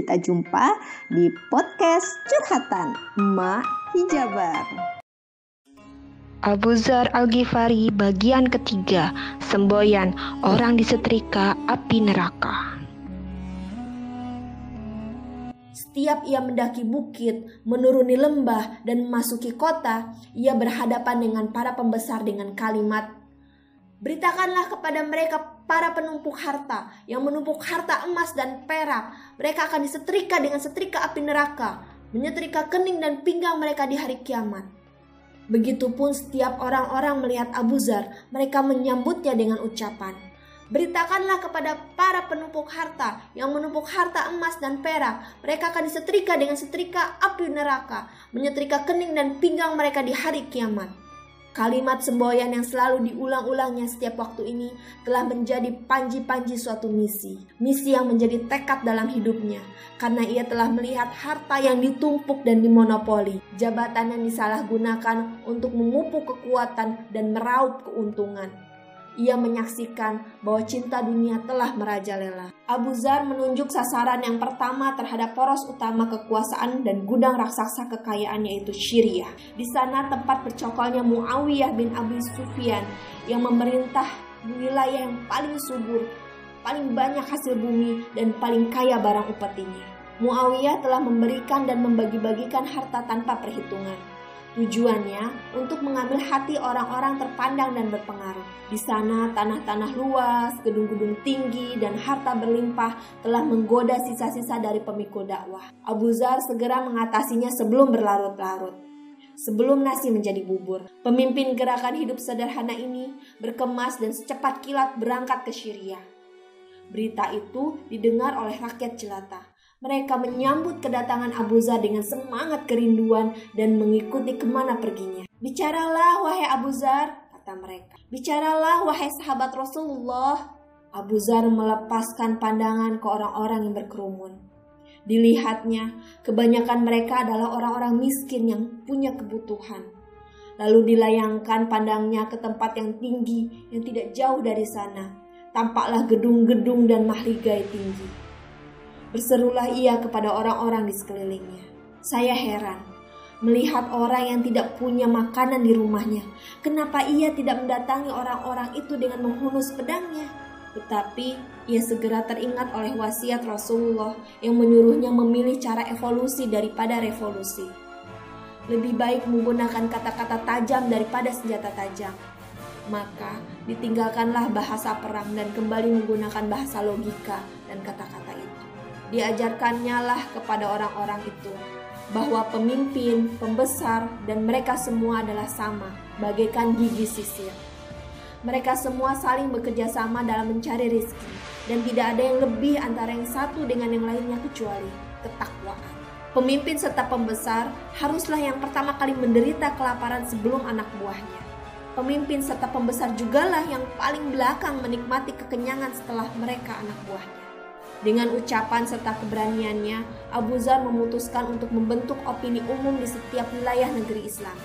Kita jumpa di podcast Curhatan Mak Hijabar. Abu Zar Al-Ghifari bagian ketiga Semboyan orang disetrika api neraka Setiap ia mendaki bukit, menuruni lembah, dan memasuki kota, ia berhadapan dengan para pembesar dengan kalimat, Beritakanlah kepada mereka para penumpuk harta yang menumpuk harta emas dan perak. Mereka akan disetrika dengan setrika api neraka, menyetrika kening dan pinggang mereka di hari kiamat. Begitupun setiap orang-orang melihat Abu Zar, mereka menyambutnya dengan ucapan, Beritakanlah kepada para penumpuk harta yang menumpuk harta emas dan perak. Mereka akan disetrika dengan setrika api neraka, menyetrika kening dan pinggang mereka di hari kiamat. Kalimat semboyan yang selalu diulang-ulangnya setiap waktu ini telah menjadi panji-panji suatu misi. Misi yang menjadi tekad dalam hidupnya. Karena ia telah melihat harta yang ditumpuk dan dimonopoli. Jabatan yang disalahgunakan untuk memupuk kekuatan dan meraup keuntungan ia menyaksikan bahwa cinta dunia telah merajalela. Abu Zar menunjuk sasaran yang pertama terhadap poros utama kekuasaan dan gudang raksasa kekayaan yaitu Syria. Di sana tempat bercokolnya Muawiyah bin Abi Sufyan yang memerintah wilayah yang paling subur, paling banyak hasil bumi dan paling kaya barang upetinya. Muawiyah telah memberikan dan membagi-bagikan harta tanpa perhitungan. Tujuannya untuk mengambil hati orang-orang terpandang dan berpengaruh. Di sana tanah-tanah luas, gedung-gedung tinggi, dan harta berlimpah telah menggoda sisa-sisa dari pemikul dakwah. Abu Zar segera mengatasinya sebelum berlarut-larut. Sebelum nasi menjadi bubur, pemimpin gerakan hidup sederhana ini berkemas dan secepat kilat berangkat ke Syria. Berita itu didengar oleh rakyat jelata. Mereka menyambut kedatangan Abu Zar dengan semangat kerinduan dan mengikuti ke mana perginya. Bicaralah wahai Abu Zar, kata mereka. Bicaralah wahai sahabat Rasulullah. Abu Zar melepaskan pandangan ke orang-orang yang berkerumun. Dilihatnya, kebanyakan mereka adalah orang-orang miskin yang punya kebutuhan. Lalu dilayangkan pandangnya ke tempat yang tinggi yang tidak jauh dari sana. Tampaklah gedung-gedung dan mahligai tinggi. Berserulah ia kepada orang-orang di sekelilingnya. Saya heran melihat orang yang tidak punya makanan di rumahnya. Kenapa ia tidak mendatangi orang-orang itu dengan menghunus pedangnya? Tetapi ia segera teringat oleh wasiat Rasulullah yang menyuruhnya memilih cara evolusi daripada revolusi. Lebih baik menggunakan kata-kata tajam daripada senjata tajam. Maka ditinggalkanlah bahasa perang dan kembali menggunakan bahasa logika dan kata-kata diajarkannya lah kepada orang-orang itu bahwa pemimpin, pembesar, dan mereka semua adalah sama, bagaikan gigi sisir. Mereka semua saling bekerja sama dalam mencari rezeki, dan tidak ada yang lebih antara yang satu dengan yang lainnya kecuali ketakwaan. Pemimpin serta pembesar haruslah yang pertama kali menderita kelaparan sebelum anak buahnya. Pemimpin serta pembesar jugalah yang paling belakang menikmati kekenyangan setelah mereka anak buahnya. Dengan ucapan serta keberaniannya, Abu Zar memutuskan untuk membentuk opini umum di setiap wilayah negeri Islam.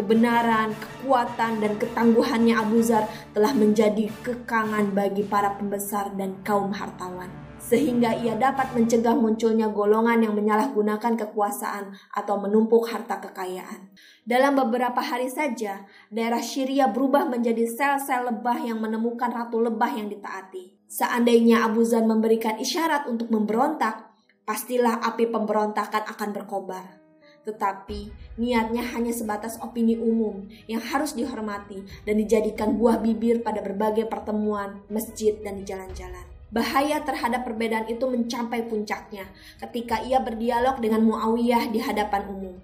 Kebenaran, kekuatan, dan ketangguhannya Abu Zar telah menjadi kekangan bagi para pembesar dan kaum hartawan. Sehingga ia dapat mencegah munculnya golongan yang menyalahgunakan kekuasaan atau menumpuk harta kekayaan. Dalam beberapa hari saja, daerah Syria berubah menjadi sel-sel lebah yang menemukan ratu lebah yang ditaati. Seandainya Abu Zan memberikan isyarat untuk memberontak, pastilah api pemberontakan akan berkobar. Tetapi niatnya hanya sebatas opini umum yang harus dihormati dan dijadikan buah bibir pada berbagai pertemuan, masjid, dan di jalan-jalan. Bahaya terhadap perbedaan itu mencapai puncaknya ketika ia berdialog dengan Muawiyah di hadapan umum.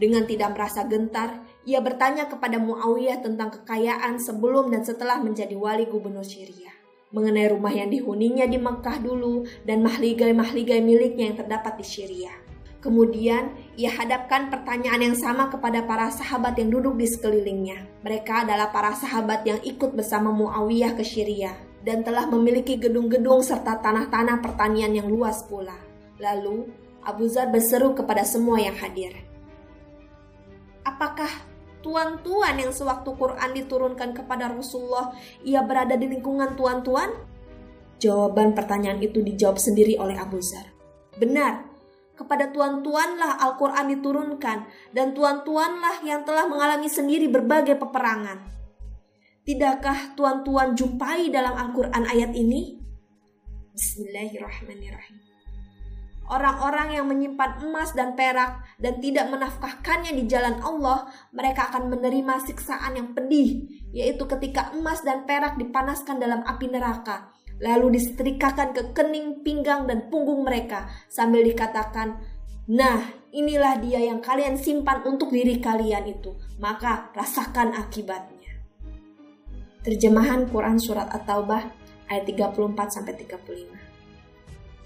Dengan tidak merasa gentar, ia bertanya kepada Muawiyah tentang kekayaan sebelum dan setelah menjadi wali gubernur Syria mengenai rumah yang dihuninya di Mekah dulu dan mahligai-mahligai miliknya yang terdapat di Syria. Kemudian ia hadapkan pertanyaan yang sama kepada para sahabat yang duduk di sekelilingnya. Mereka adalah para sahabat yang ikut bersama Muawiyah ke Syria dan telah memiliki gedung-gedung serta tanah-tanah pertanian yang luas pula. Lalu Abu Zar berseru kepada semua yang hadir. Apakah tuan-tuan yang sewaktu Quran diturunkan kepada Rasulullah, ia berada di lingkungan tuan-tuan? Jawaban pertanyaan itu dijawab sendiri oleh Abu Zar. Benar, kepada tuan-tuanlah Al-Quran diturunkan dan tuan-tuanlah yang telah mengalami sendiri berbagai peperangan. Tidakkah tuan-tuan jumpai dalam Al-Quran ayat ini? Bismillahirrahmanirrahim. Orang-orang yang menyimpan emas dan perak dan tidak menafkahkannya di jalan Allah, mereka akan menerima siksaan yang pedih, yaitu ketika emas dan perak dipanaskan dalam api neraka, lalu disetrikakan ke kening, pinggang, dan punggung mereka, sambil dikatakan, Nah, inilah dia yang kalian simpan untuk diri kalian itu, maka rasakan akibatnya. Terjemahan Quran Surat At-Taubah ayat 34-35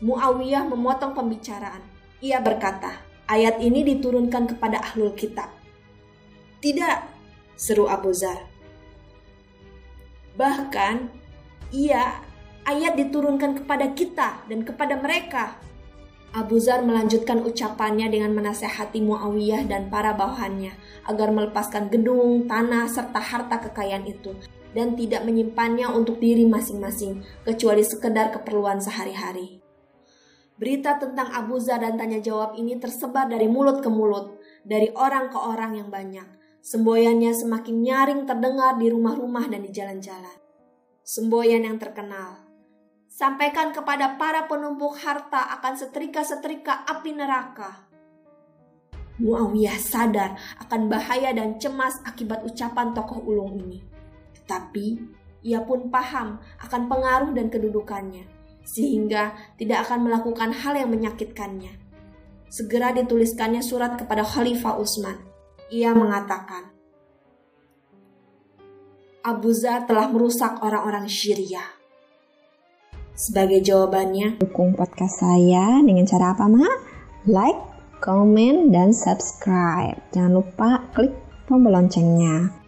Muawiyah memotong pembicaraan. Ia berkata, ayat ini diturunkan kepada ahlul kitab. Tidak, seru Abu Zar. Bahkan, ia ayat diturunkan kepada kita dan kepada mereka. Abu Zar melanjutkan ucapannya dengan menasehati Muawiyah dan para bawahannya agar melepaskan gedung, tanah, serta harta kekayaan itu dan tidak menyimpannya untuk diri masing-masing kecuali sekedar keperluan sehari-hari. Berita tentang Abu Zar dan tanya jawab ini tersebar dari mulut ke mulut, dari orang ke orang yang banyak. Semboyannya semakin nyaring terdengar di rumah-rumah dan di jalan-jalan. Semboyan yang terkenal. Sampaikan kepada para penumpuk harta akan setrika-setrika api neraka. Muawiyah sadar akan bahaya dan cemas akibat ucapan tokoh ulung ini. Tetapi ia pun paham akan pengaruh dan kedudukannya sehingga tidak akan melakukan hal yang menyakitkannya. Segera dituliskannya surat kepada Khalifah Utsman. Ia mengatakan, Abu Zar telah merusak orang-orang Syria. Sebagai jawabannya, dukung podcast saya dengan cara apa, Ma? Like, comment, dan subscribe. Jangan lupa klik tombol loncengnya.